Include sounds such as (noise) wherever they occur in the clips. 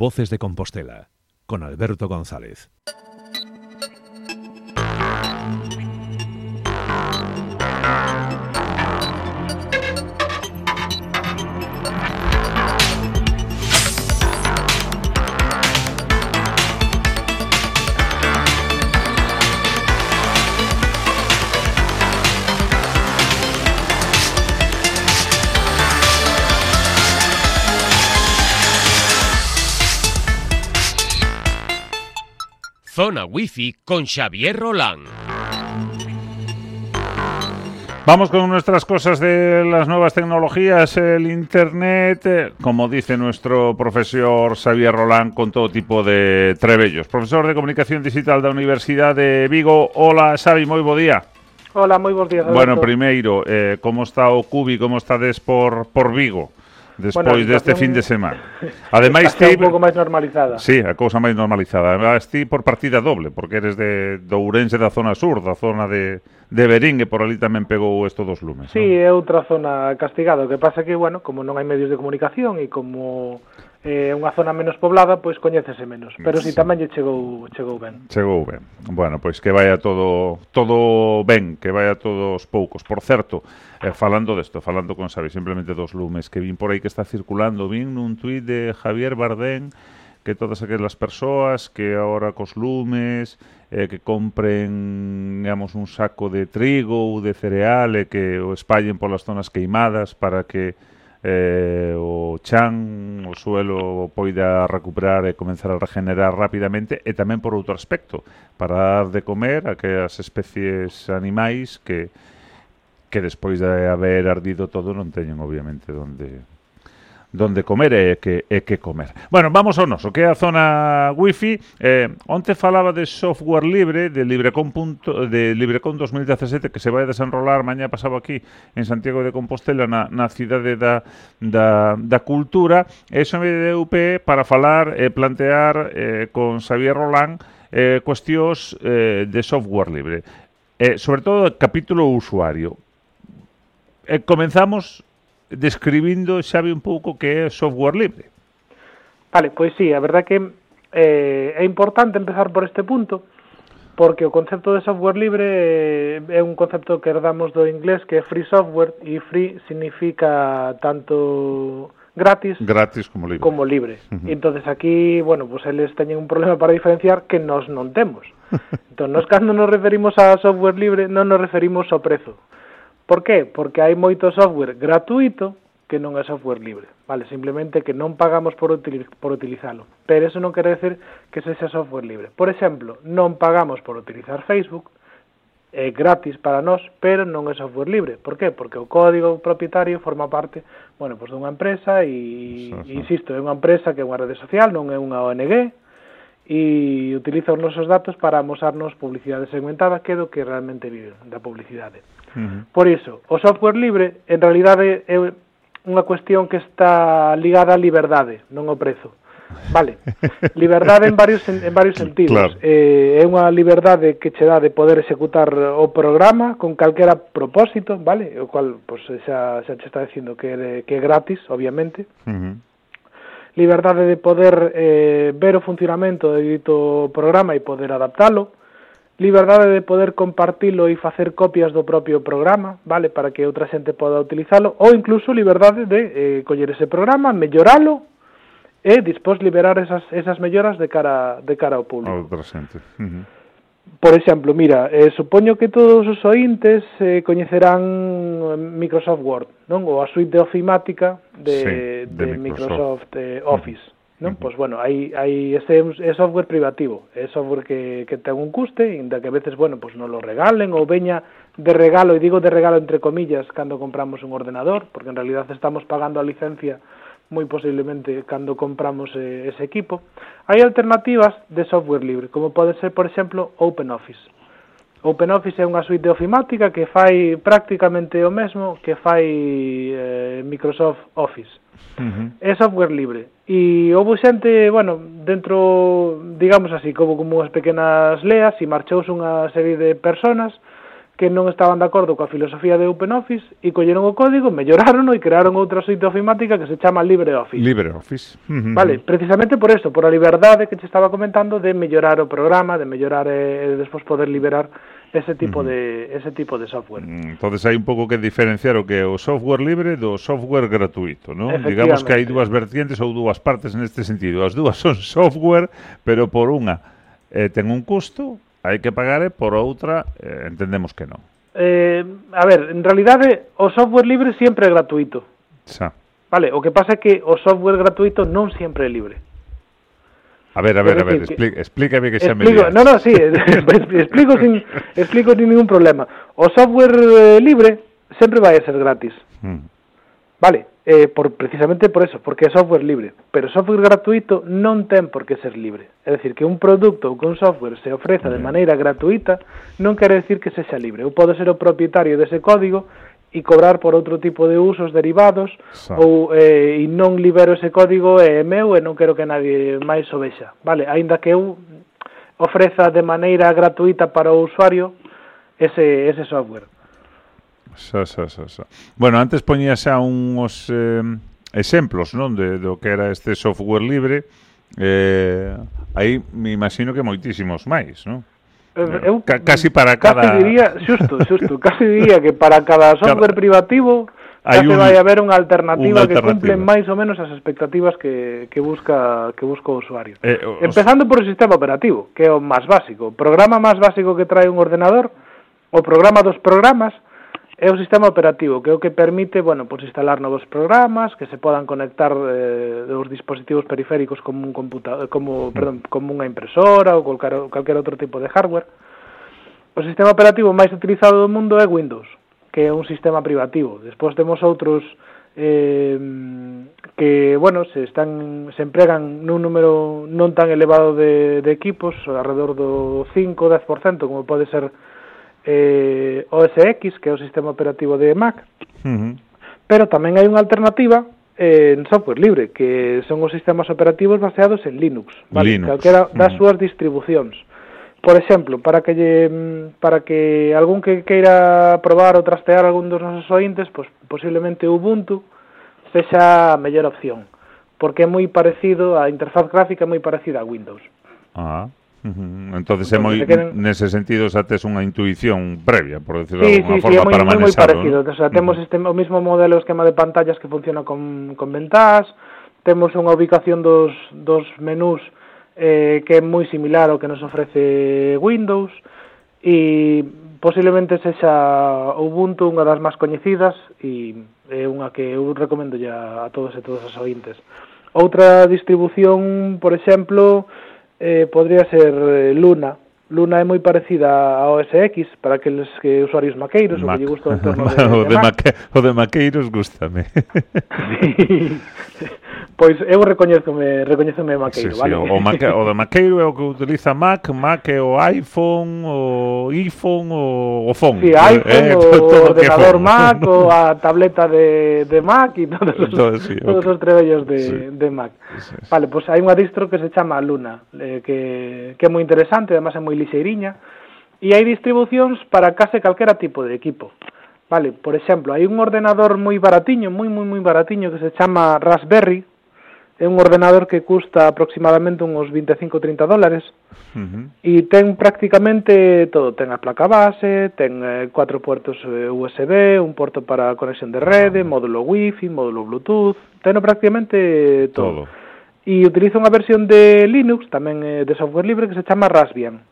Voces de Compostela, con Alberto González. Zona Wi-Fi con Xavier Roland. Vamos con nuestras cosas de las nuevas tecnologías, el Internet, eh, como dice nuestro profesor Xavier Roland, con todo tipo de trebellos. Profesor de Comunicación Digital da Universidade de Vigo. Hola, Xavi, moi bo día. Hola, moi bons días. Bueno, primeiro, eh, como está o Cubi, como estades por, por Vigo? despois bueno, deste fin de semana. Ademais (laughs) ti un pouco máis normalizada. Sí, a cousa máis normalizada. Ademais ti por partida doble, porque eres de de Ourense da zona sur, da zona de de Berín e por ali tamén pegou isto dos lumes. Sí, non? é outra zona castigada, o que pasa que bueno, como non hai medios de comunicación e como é eh, unha zona menos poblada, pois coñécese menos, pero si sí. tamén lle chegou chegou ben. Chegou ben. Bueno, pois que vaya todo todo ben, que vaya todos poucos. Por certo, Eh, falando desto, falando con, sabe, simplemente dos lumes que vin por aí que está circulando, vin nun tuit de Javier Bardén que todas aquelas persoas que agora cos lumes eh, que compren digamos, un saco de trigo ou de cereal e que o espallen polas zonas queimadas para que eh, o chan, o suelo poida recuperar e comenzar a regenerar rapidamente e tamén por outro aspecto, para dar de comer a que as especies animais que que despois de haber ardido todo non teñen obviamente donde donde comer e que, e que comer. Bueno, vamos ao noso, que é a zona wifi. Eh, onte falaba de software libre, de Librecon, punto, de Librecon 2017, que se vai desenrolar mañá pasado aquí en Santiago de Compostela, na, na cidade da, da, da cultura. E xo me UP para falar e eh, plantear eh, con Xavier Roland eh, cuestións eh, de software libre. Eh, sobre todo, capítulo usuario eh, comenzamos describindo xabe un pouco que é software libre. Vale, pois sí, a verdad que eh, é importante empezar por este punto porque o concepto de software libre eh, é un concepto que herdamos do inglés que é free software e free significa tanto gratis gratis como libre. Como libre. Uh -huh. Entonces aquí, bueno, pues eles teñen un problema para diferenciar que nós non temos. (laughs) entón, nós cando nos referimos a software libre non nos referimos ao prezo. Por qué? Porque hai moito software gratuito que non é software libre, vale? Simplemente que non pagamos por, util por utilizalo. Pero eso non quere decir que se sea software libre. Por exemplo, non pagamos por utilizar Facebook, é gratis para nós, pero non é software libre. Por qué? Porque o código propietario forma parte, bueno, pois dunha empresa e, sí, sí. insisto, é unha empresa que é unha rede social, non é unha ONG, e utiliza os nosos datos para amosarnos publicidade segmentada que é do que realmente vive da publicidade. Uh -huh. Por iso, o software libre en realidade é unha cuestión que está ligada á liberdade, non ao prezo. Vale. (laughs) Liberdade en varios en varios sentidos. Claro. Eh, é unha liberdade que che dá de poder executar o programa con calquera propósito, vale? O cual pues, xa, xa che está dicindo que é, que é gratis, obviamente. Uh -huh liberdade de poder eh, ver o funcionamento de dito programa e poder adaptalo, liberdade de poder compartilo e facer copias do propio programa, vale, para que outra xente poda utilizalo, ou incluso liberdade de eh, coller ese programa, melloralo e dispós liberar esas, esas melloras de cara, de cara ao público. A outra xente. Uh -huh. Por exemplo, mira, eh, supoño que todos os ointes eh, coñecerán Microsoft Word, non? Ou a suite de ofimática de, sí, de, de Microsoft, Microsoft eh, Office. Uh -huh non? Uh -huh. Pois bueno, hai, hai ese é software privativo, é software que, que ten un custe, inda que a veces, bueno, pois non lo regalen ou veña de regalo, e digo de regalo entre comillas, cando compramos un ordenador, porque en realidad estamos pagando a licencia moi posiblemente cando compramos eh, ese equipo. Hai alternativas de software libre, como pode ser, por exemplo, OpenOffice. OpenOffice é unha suite de ofimática que fai prácticamente o mesmo que fai eh, Microsoft Office. Uh -huh. É software libre. E houve xente, bueno, dentro, digamos así, como como as pequenas leas, e marchouse unha serie de personas que non estaban de acordo coa filosofía de OpenOffice e colleron o código, melloraron e crearon outra suite ofimática que se chama LibreOffice. LibreOffice. Vale, precisamente por eso, por a liberdade que te estaba comentando de mellorar o programa, de mellorar e, e despois poder liberar ese tipo uh -huh. de ese tipo de software. Mm, entonces hai un pouco que diferenciar o que é o software libre do software gratuito, ¿no? Digamos que hai dúas vertientes ou dúas partes neste sentido. As dúas son software, pero por unha eh, ten un custo hai que pagar e por outra eh, entendemos que non. Eh, a ver, en realidade o software libre sempre é gratuito. Xa. Vale, o que pasa é que o software gratuito non sempre é libre. A ver, a ver, a ver, explí, explícame que xa me lías. No, no, sí, (laughs) explico sin explico sin ningún problema. O software eh, libre sempre vai a ser gratis. Hmm Vale, eh, por, precisamente por eso, porque é software libre. Pero software gratuito non ten por que ser libre. É dicir, que un produto ou que un software se ofreza de mm. maneira gratuita non quere decir que se xa libre. Eu podo ser o propietario dese código e cobrar por outro tipo de usos derivados Sa. ou eh, e non libero ese código é eh, meu e non quero que nadie máis o vexa. Vale, aínda que eu ofreza de maneira gratuita para o usuario ese, ese software. Xa, xa, xa, xa. Bueno, antes poñía xa uns eh, exemplos, non, de do que era este software libre. Eh, aí me imagino que moitísimos máis, non? Eh, eu, C casi para cada... Casi diría, xusto, xusto, casi diría que para cada (laughs) software cada... privativo hai un, vai haber unha alternativa, unha alternativa que cumple máis ou menos as expectativas que, que busca que busca o usuario. Eh, o, Empezando por o sistema operativo, que é o máis básico. O programa máis básico que trae un ordenador, o programa dos programas, É o sistema operativo, que é o que permite, bueno, pues instalar novos programas, que se podan conectar eh, os dispositivos periféricos como un computador, como, mm. perdón, como unha impresora ou calquera, calquer outro tipo de hardware. O sistema operativo máis utilizado do mundo é Windows, que é un sistema privativo. Despois temos outros eh, que, bueno, se están se empregan nun número non tan elevado de, de equipos, alrededor do 5 10% como pode ser eh, OS X, que é o sistema operativo de Mac, uh -huh. pero tamén hai unha alternativa eh, en software libre, que son os sistemas operativos baseados en Linux, vale? Linux. calquera das uh -huh. súas distribucións. Por exemplo, para que lle, mm, para que algún que queira probar ou trastear algún dos nosos ointes, pois posiblemente Ubuntu sexa a mellor opción, porque é moi parecido, a interfaz gráfica é moi parecida a Windows. Ah, uh -huh. Uh. Entonces, é moi, queden... nese sentido, xa tes unha intuición previa, por decirlo sí, de alguna sí, forma, sí, moi, para manexarlo. Sí, moi parecido. ¿no? O sea, temos este, o mismo modelo esquema de pantallas que funciona con, con ventás, temos unha ubicación dos, dos menús eh, que é moi similar ao que nos ofrece Windows, e posiblemente sexa Ubuntu unha das máis coñecidas e é unha que eu recomendo ya a todos e todas as ointes. Outra distribución, por exemplo, eh, podría ser eh, Luna. Luna é moi parecida a OS X para aqueles que usuarios maqueiros Mac. o que lle gusta o (laughs) entorno de, o de, de Mac. O de maqueiros gustame. (laughs) sí. (laughs) Pois eu recoñezome, recoñezome Maqueiro, sí, vale? Sí, o, o, Maque, o de Maqueiro é o que utiliza Mac, Mac é o iPhone, o iPhone, o, o phone. Sí, eh, iPhone, eh, (laughs) o ordenador phone. (laughs) Mac, o a tableta de, de Mac e todos os, Entonces, sí, todos okay. os trebellos de, sí. de Mac. Sí, sí. Vale, pois pues hai unha distro que se chama Luna, eh, que, que é moi interesante, además é moi lixeiriña, e hai distribucións para case calquera tipo de equipo. Vale, por exemplo, hai un ordenador moi baratiño, moi moi moi baratiño que se chama Raspberry, é un ordenador que custa aproximadamente uns 25-30 dólares uh -huh. e ten prácticamente todo, ten a placa base, ten eh, cuatro puertos eh, USB, un porto para conexión de rede, módulo Wi-Fi, módulo Bluetooth, ten prácticamente todo. todo. E utiliza unha versión de Linux, tamén eh, de software libre, que se chama Raspbian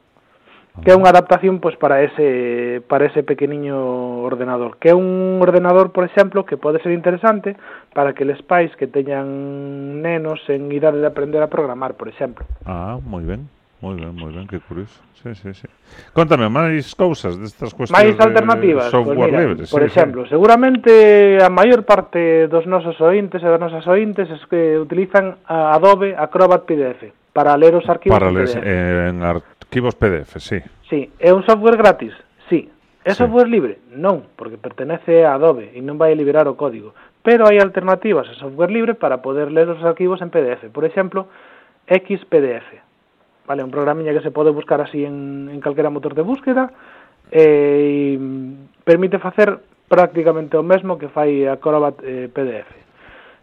que é unha adaptación pois para ese para ese pequeniño ordenador, que é un ordenador, por exemplo, que pode ser interesante para que les pais que teñan nenos en idade de aprender a programar, por exemplo. Ah, moi ben. Moi ben, moi ben, que curioso. Sí, sí, sí. Contame máis cousas destas cuestións máis alternativas, de software pues mira, libre. Por sí, exemplo, sí. seguramente a maior parte dos nosos ointes e das nosas ointes es que utilizan a Adobe Acrobat PDF para ler os arquivos para ler, en, en Arquivos PDF, sí. Sí, é un software gratis, sí. É sí. software libre? Non, porque pertenece a Adobe e non vai liberar o código. Pero hai alternativas a software libre para poder ler os arquivos en PDF. Por exemplo, XPDF. Vale, un programiña que se pode buscar así en, en calquera motor de búsqueda eh, e permite facer prácticamente o mesmo que fai Acrobat eh, PDF.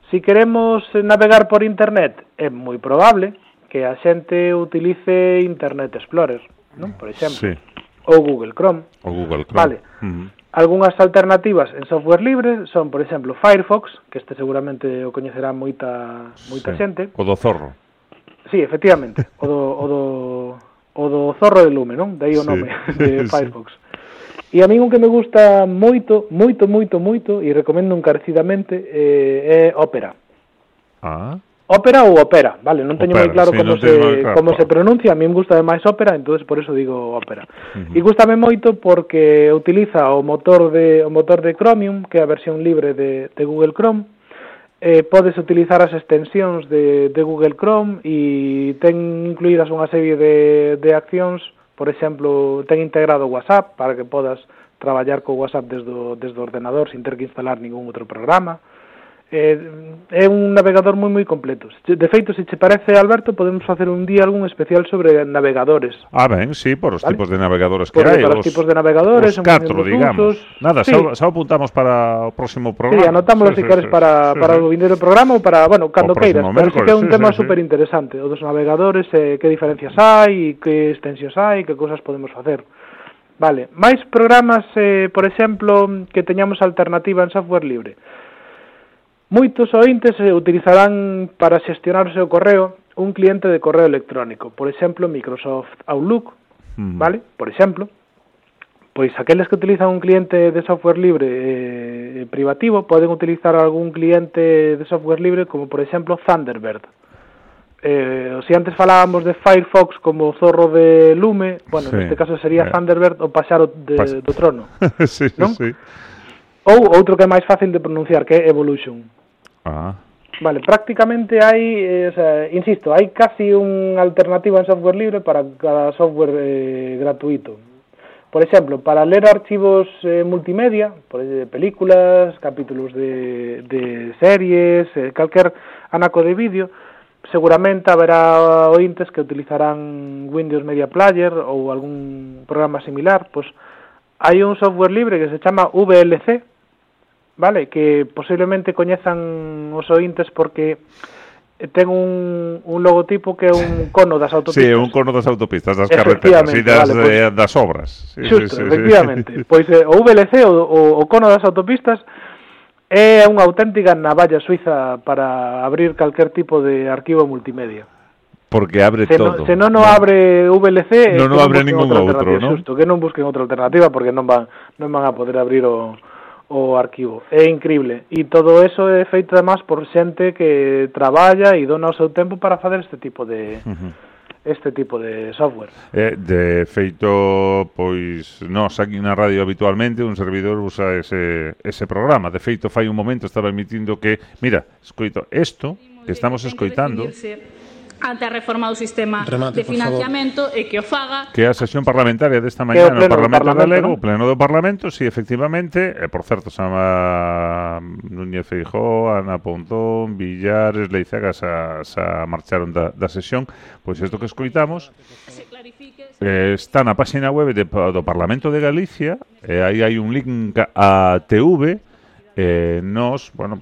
Si queremos navegar por internet, é moi probable que a xente utilice Internet Explorer, non? por exemplo, sí. ou Google Chrome. O Google Chrome. Vale. Uh -huh. Algunhas alternativas en software libre son, por exemplo, Firefox, que este seguramente o coñecerá moita moita sí. xente. O do zorro. Sí, efectivamente, o do, o do, o do zorro de lume, non? De aí o sí. nome (laughs) de Firefox. sí. E a mí un que me gusta moito, moito, moito, moito, e recomendo encarecidamente, eh, é Opera. Ah. Ópera ou ópera, vale, non teño moi claro sí, como se claro, como claro. se pronuncia, a min gusta máis ópera, entonces por eso digo ópera. Uh -huh. E gustame moito porque utiliza o motor de o motor de Chromium, que é a versión libre de de Google Chrome. Eh, podes utilizar as extensións de de Google Chrome e ten incluídas unha serie de de accións, por exemplo, ten integrado WhatsApp para que podas traballar co WhatsApp desde o, desde o ordenador sin ter que instalar ningún outro programa. Uh eh, é un navegador moi moi completo. De feito, se che parece, Alberto, podemos facer un día algún especial sobre navegadores. Ah, ben, sí, por os ¿vale? tipos de navegadores que hai. Por os tipos de navegadores, os catro, digamos. Usos. Nada, sí. xa, xa apuntamos para o próximo programa. Sí, anotámoslo sí, se sí, queres sí, para, sí, para sí. o vindeiro programa ou para, bueno, cando queiras. Pero sí que é un sí, tema sí, super interesante. O dos navegadores, eh, que diferencias hai, que extensións hai, que cousas podemos facer. Vale, máis programas, eh, por exemplo, que teñamos alternativa en software libre. Moitos ointes eh, utilizarán para xestionar o seu correo un cliente de correo electrónico, por exemplo, Microsoft Outlook, mm. vale? Por exemplo, pois aqueles que utilizan un cliente de software libre eh, privativo poden utilizar algún cliente de software libre como, por exemplo, Thunderbird. Eh, si antes falábamos de Firefox como zorro de lume, bueno, sí, neste caso sería eh. Thunderbird o pasaro de, Pas do trono. (laughs) sí, non? sí. Ou outro que é máis fácil de pronunciar, que é Evolution. Ah. Vale, prácticamente hai, eh, o sea, insisto, hai casi unha alternativa en software libre para cada software eh, gratuito. Por exemplo, para ler archivos eh, multimedia, por eh, películas, capítulos de, de series, eh, calquer anaco de vídeo, seguramente haberá ointes que utilizarán Windows Media Player ou algún programa similar, pois hai un software libre que se chama VLC, vale, que posiblemente coñezan os ointes porque ten un, un logotipo que é un cono das autopistas. Sí, un cono das autopistas, das carreteras e das, vale, pues, eh, das obras. Sí, Xusto, sí, sí, efectivamente. Sí. Pois eh, o VLC, o, o cono das autopistas, é unha auténtica navalla suiza para abrir calquer tipo de arquivo multimedia. Porque abre se todo. No, se non no abre VLC, non no abre ningún outro, non? Xusto, que non busquen outra alternativa porque non van, non van a poder abrir o, o arquivo. É increíble. E todo eso é feito además por xente que traballa e dona o seu tempo para fazer este tipo de... Uh -huh. este tipo de software. Eh, de feito, pois nós aquí na radio habitualmente un servidor usa ese, ese programa. De feito, fai un momento estaba emitindo que, mira, escoito, isto que estamos escoitando ante a reforma do sistema Remate, de financiamento e que o faga. Que a sesión parlamentaria desta mañá no Parlamento, Parlamento Galego, o Pleno do Parlamento, si efectivamente, e por certo, Sama Núñez Feijó, Ana Pontón, Villares, Leizaga, xa, xa marcharon da, da sesión, pois isto que escoitamos eh, está na página web de, do Parlamento de Galicia, e eh, aí hai un link a TV, eh, nos, bueno,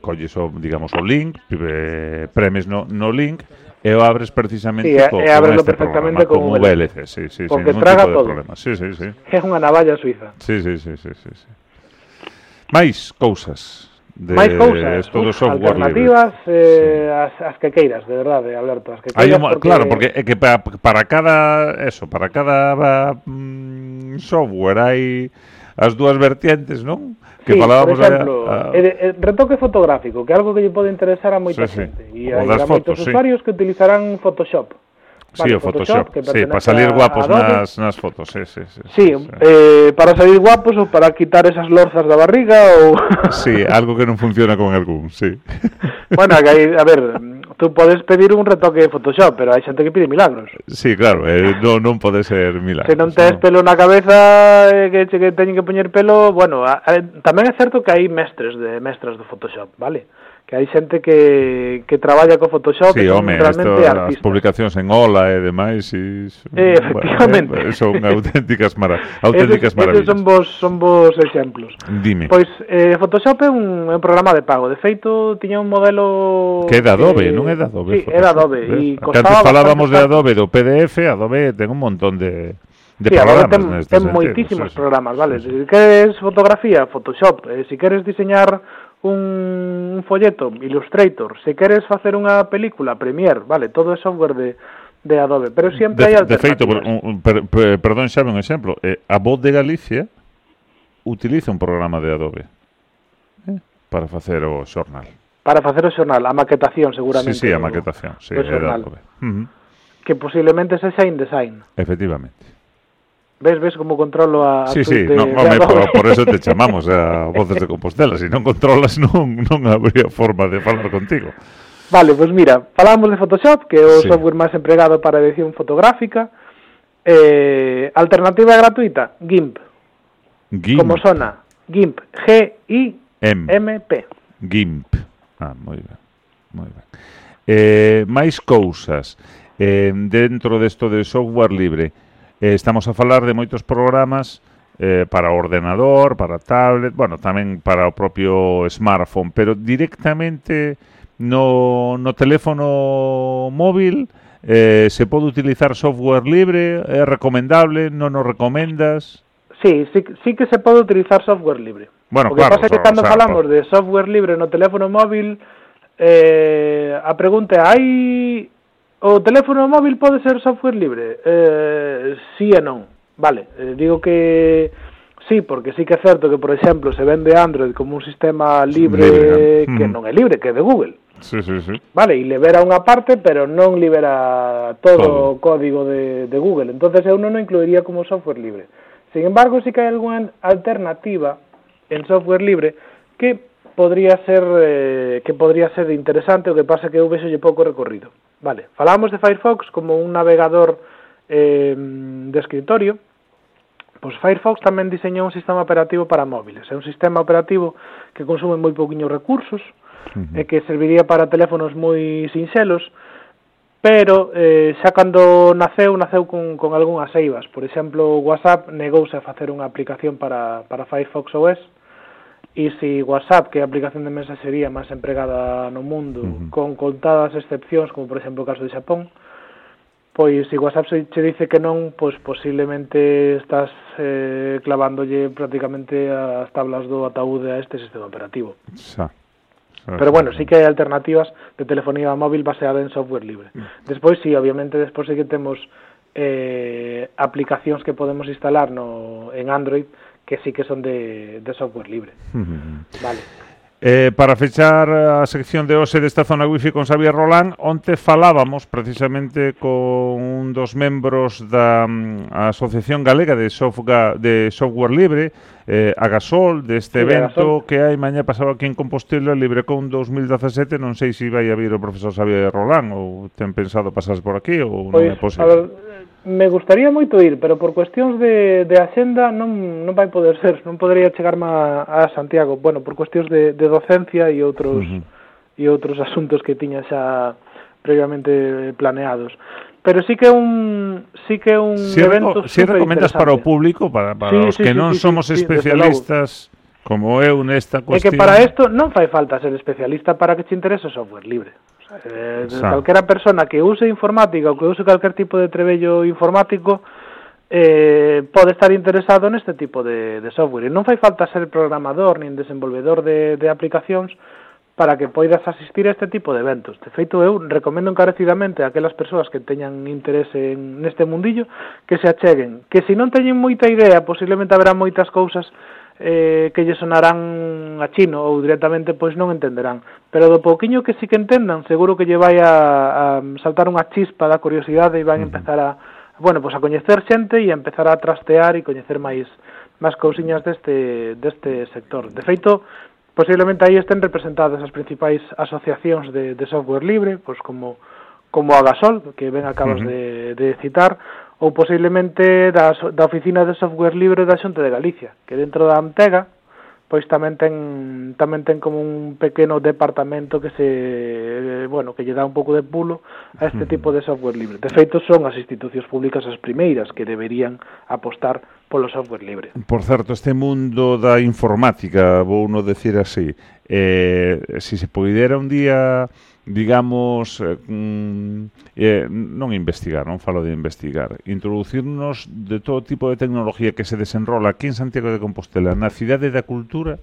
colles o, digamos, o link, eh, premes no, no link, E o abres precisamente sí, co, e abrelo este perfectamente programa, como, como VLC, sí, sí, porque sin traga tipo todo. Problema. Sí, sí, sí. É unha navalla suiza. Sí, sí, sí, sí, sí. sí. Máis cousas de máis cousas, todo Uf, software alternativas libre. eh, sí. as, as que queiras, de verdade, Alberto, as que queiras. Un, porque... Claro, porque é que para, para cada eso, para cada mm, software hai as dúas vertientes, non? Que sí, por exemplo, a, a, eh, eh, retoque fotográfico, que é algo que lle pode interesar a moita Sí, sí. xente. E O hai moitos sí. usuarios que utilizarán Photoshop. sí, o Photoshop, que sí, para salir guapos nas, nas fotos, sí, sí, sí. Sí, eh, para salir guapos ou para quitar esas lorzas da barriga ou... Sí, algo que non funciona con algún, sí. (laughs) bueno, que hai, a ver, tú podes pedir un retoque de Photoshop, pero hai xente que pide milagros. Sí, claro, eh, no, non pode ser milagros. Se non tes no. pelo na cabeza, eh, que, che que teñen que poñer pelo, bueno, a, a, tamén é certo que hai mestres de mestras do Photoshop, vale? que hai xente que, que traballa co Photoshop sí, home, realmente esto, artistas. as publicacións en Ola e demais e, son, eh, efectivamente. Eh, son (laughs) auténticas, mara, auténticas esos, maravillas. Esos son vos, son vos exemplos. Dime. Pois eh, Photoshop é un, é un programa de pago. De feito, tiña un modelo... Que é de Adobe, eh, non é de Adobe. Sí, Photoshop, é de Adobe. E que antes falábamos de Adobe, do PDF, Adobe ten un montón de de sí, programas ten, ten sentido, moitísimos sí, sí. programas, vale? Sí, sí. Si queres fotografía, Photoshop, eh, si queres diseñar un folleto Illustrator, se queres facer unha película Premiere, vale, todo é software de de Adobe, pero sempre de, hai alternativas. De feito, per, un, per, per, perdón, xa un exemplo, eh, a Voz de Galicia utiliza un programa de Adobe eh, para facer o xornal. Para facer o xornal, a maquetación seguramente. Sí, sí, a maquetación, sí, de xornal. Uh -huh. Que posiblemente sexa InDesign. Efectivamente. Ves, ves como controlo a... Sí, a sí, de, no, de home, por, por eso te (laughs) chamamos eh, a Voces de Compostela. Se si non controlas, (laughs) non, non habría forma de falar contigo. Vale, pois pues mira, falamos de Photoshop, que é o sí. software máis empregado para edición fotográfica. Eh, alternativa gratuita, GIMP. GIMP. Como sona, GIMP. G-I-M-P. GIMP. Ah, moi ben. Moi ben. Eh, máis cousas. Eh, dentro desto de software libre, eh, estamos a falar de moitos programas eh, para ordenador, para tablet, bueno, tamén para o propio smartphone, pero directamente no, no teléfono móvil eh, se pode utilizar software libre, é recomendable, non nos recomendas? Sí, sí, sí que se pode utilizar software libre. Bueno, o que claro, pasa é que cando o sea, falamos por... de software libre no teléfono móvil, eh, a pregunta é, hai O teléfono móvil pode ser software libre? Eh, sí e non. Vale, eh, digo que sí, porque sí que é certo que, por exemplo, se vende Android como un sistema libre, libre. que mm. non é libre, que é de Google. Sí, sí, sí. Vale, e libera unha parte, pero non libera todo, todo. o código de, de Google. Entonces eu non o incluiría como software libre. Sin embargo, sí que hai algunha alternativa en software libre que podría ser eh, que podría ser interesante, o que pasa que eu vexolle pouco recorrido. Vale, falamos de Firefox como un navegador eh, de escritorio, Pois Firefox tamén diseñou un sistema operativo para móviles. É un sistema operativo que consume moi pouquiños recursos uh -huh. e que serviría para teléfonos moi sinxelos, pero eh, xa cando naceu, naceu con, con algunhas eivas. Por exemplo, WhatsApp negouse a facer unha aplicación para, para Firefox OS, E se WhatsApp, que é a aplicación de mensaxería máis empregada no mundo, uh -huh. con contadas excepcións, como por exemplo o caso de Xapón, pois se WhatsApp se che dice que non, pois posiblemente estás eh, clavándolle prácticamente as tablas do ataúde a este sistema operativo. Xa. Xa. Pero bueno, sí que hai alternativas de telefonía móvil baseada en software libre. Mm. Despois sí, obviamente, despois sí que temos eh, aplicacións que podemos instalar no, en Android que sí que son de, de software libre. Uh -huh. Vale. Eh, para fechar a sección de OSE desta zona wifi con Xavier Rolán, onte falábamos precisamente con un dos membros da mm, Asociación Galega de Softga, de Software Libre, eh, Agasol, deste sí, evento Agasol. que hai mañá pasado aquí en Compostela, Librecon 2017, non sei se vai a vir o profesor Xavier Rolán ou ten pensado pasar por aquí ou non pois, é posible. A ver, Me gustaría moito ir, pero por cuestións de, de axenda non, non vai poder ser, non podería chegarme a, a Santiago, bueno, por cuestións de, de docencia e outros uh -huh. e outros asuntos que tiña xa previamente planeados. Pero sí que un sí que un si evento re, Si recomendas para o público, para, para sí, os sí, que sí, non sí, somos sí, especialistas como eu nesta cuestión. É que para isto non fai falta ser especialista para que te interese o software libre. Eh, Xa. calquera persona que use informática ou que use calquer tipo de trebello informático eh, pode estar interesado neste tipo de, de software. E non fai falta ser programador nin desenvolvedor de, de aplicacións para que poidas asistir a este tipo de eventos. De feito, eu recomendo encarecidamente a aquelas persoas que teñan interese neste mundillo que se acheguen. Que se non teñen moita idea, posiblemente haberá moitas cousas eh, que lle sonarán a chino ou directamente pois non entenderán. Pero do pouquiño que sí que entendan, seguro que lle vai a, a saltar unha chispa da curiosidade e van a empezar a bueno, pois a coñecer xente e a empezar a trastear e coñecer máis máis cousiñas deste deste sector. De feito, posiblemente aí estén representadas as principais asociacións de, de software libre, pois como como a Gasol, que ben acabas uh -huh. de, de citar, ou posiblemente da, da Oficina de Software Libre da Xunta de Galicia, que dentro da Antega pois tamén ten tamén ten como un pequeno departamento que se eh, bueno, que lle dá un pouco de pulo a este tipo de software libre. De feito son as institucións públicas as primeiras que deberían apostar polo software libre. Por certo, este mundo da informática, vou no decir así, eh, se se poidera un día digamos, eh, mm, eh, non investigar, non falo de investigar, introducirnos de todo tipo de tecnología que se desenrola aquí en Santiago de Compostela, na cidade da cultura,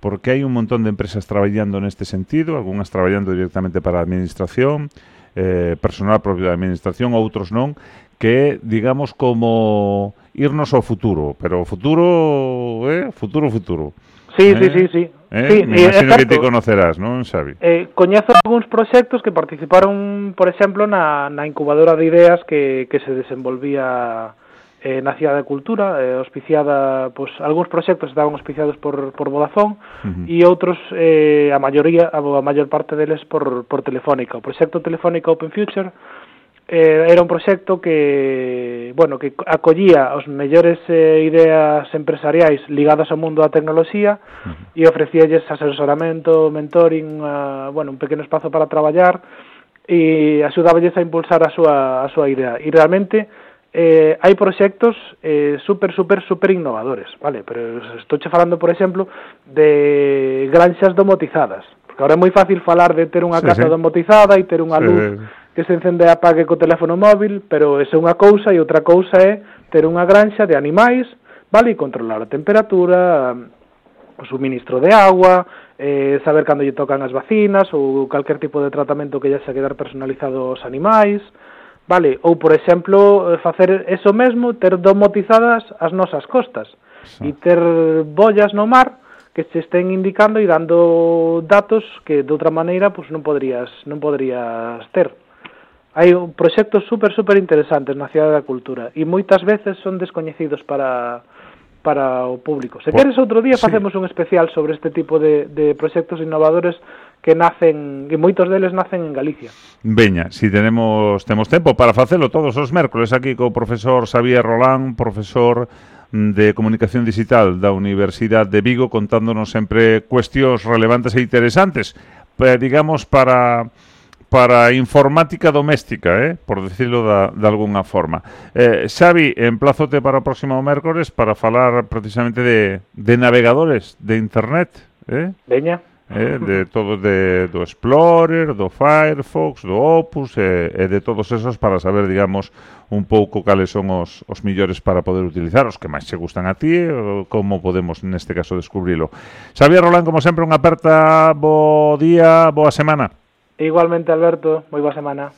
porque hai un montón de empresas traballando neste sentido, algunhas traballando directamente para a administración, eh, personal propio da administración, outros non, que digamos como irnos ao futuro, pero o futuro, eh, futuro, futuro. Sí, eh? sí, sí, sí. Eh? Sí, Me eh, imagino eh, que ti conocerás, non, Xavi? Eh, coñezo algúns proxectos que participaron, por exemplo, na, na incubadora de ideas que, que se desenvolvía eh, na Cidade da Cultura, eh, auspiciada, pois, algúns proxectos estaban auspiciados por, por Vodafone uh -huh. e outros, eh, a maioría, a, a maior parte deles por, por Telefónica. O proxecto Telefónica Open Future eh, era un proxecto que, bueno, que acollía as mellores eh, ideas empresariais ligadas ao mundo da tecnoloxía e ofrecíalles asesoramento, mentoring, a, bueno, un pequeno espazo para traballar e axudáballes a impulsar a súa, a súa idea. E realmente eh, hai proxectos eh, super, super, super innovadores, vale? Pero estou che falando, por exemplo, de granxas domotizadas, porque agora é moi fácil falar de ter unha sí, casa sí. domotizada e ter unha luz... Sí, sí que se encende e apague co teléfono móvil, pero esa é unha cousa e outra cousa é ter unha granxa de animais, vale, e controlar a temperatura, o suministro de agua, eh, saber cando lle tocan as vacinas ou calquer tipo de tratamento que lle xa quedar personalizado aos animais, vale, ou por exemplo, facer eso mesmo, ter domotizadas as nosas costas e ter bollas no mar, que se estén indicando e dando datos que de outra maneira pois non poderías non poderías ter hai un proxectos super super interesantes na Cidade da Cultura e moitas veces son descoñecidos para para o público. Se queres outro día facemos sí. un especial sobre este tipo de, de proxectos innovadores que nacen, que moitos deles nacen en Galicia. Veña, si tenemos temos tempo para facelo todos os mércoles aquí co profesor Xavier Rolán, profesor de Comunicación Digital da Universidade de Vigo contándonos sempre cuestións relevantes e interesantes, eh, digamos, para para informática doméstica, eh? por decirlo da, de algunha forma. Eh, Xavi, emplazote para o próximo mércores para falar precisamente de, de navegadores de internet. Eh? Veña. Eh, de todos de, do Explorer, do Firefox, do Opus e, eh, e de todos esos para saber, digamos, un pouco cales son os, os millores para poder utilizar, os que máis se gustan a ti ou como podemos neste caso descubrilo. Xavier Rolán, como sempre, unha aperta bo día, boa semana. Igualmente Alberto, moi boa semana.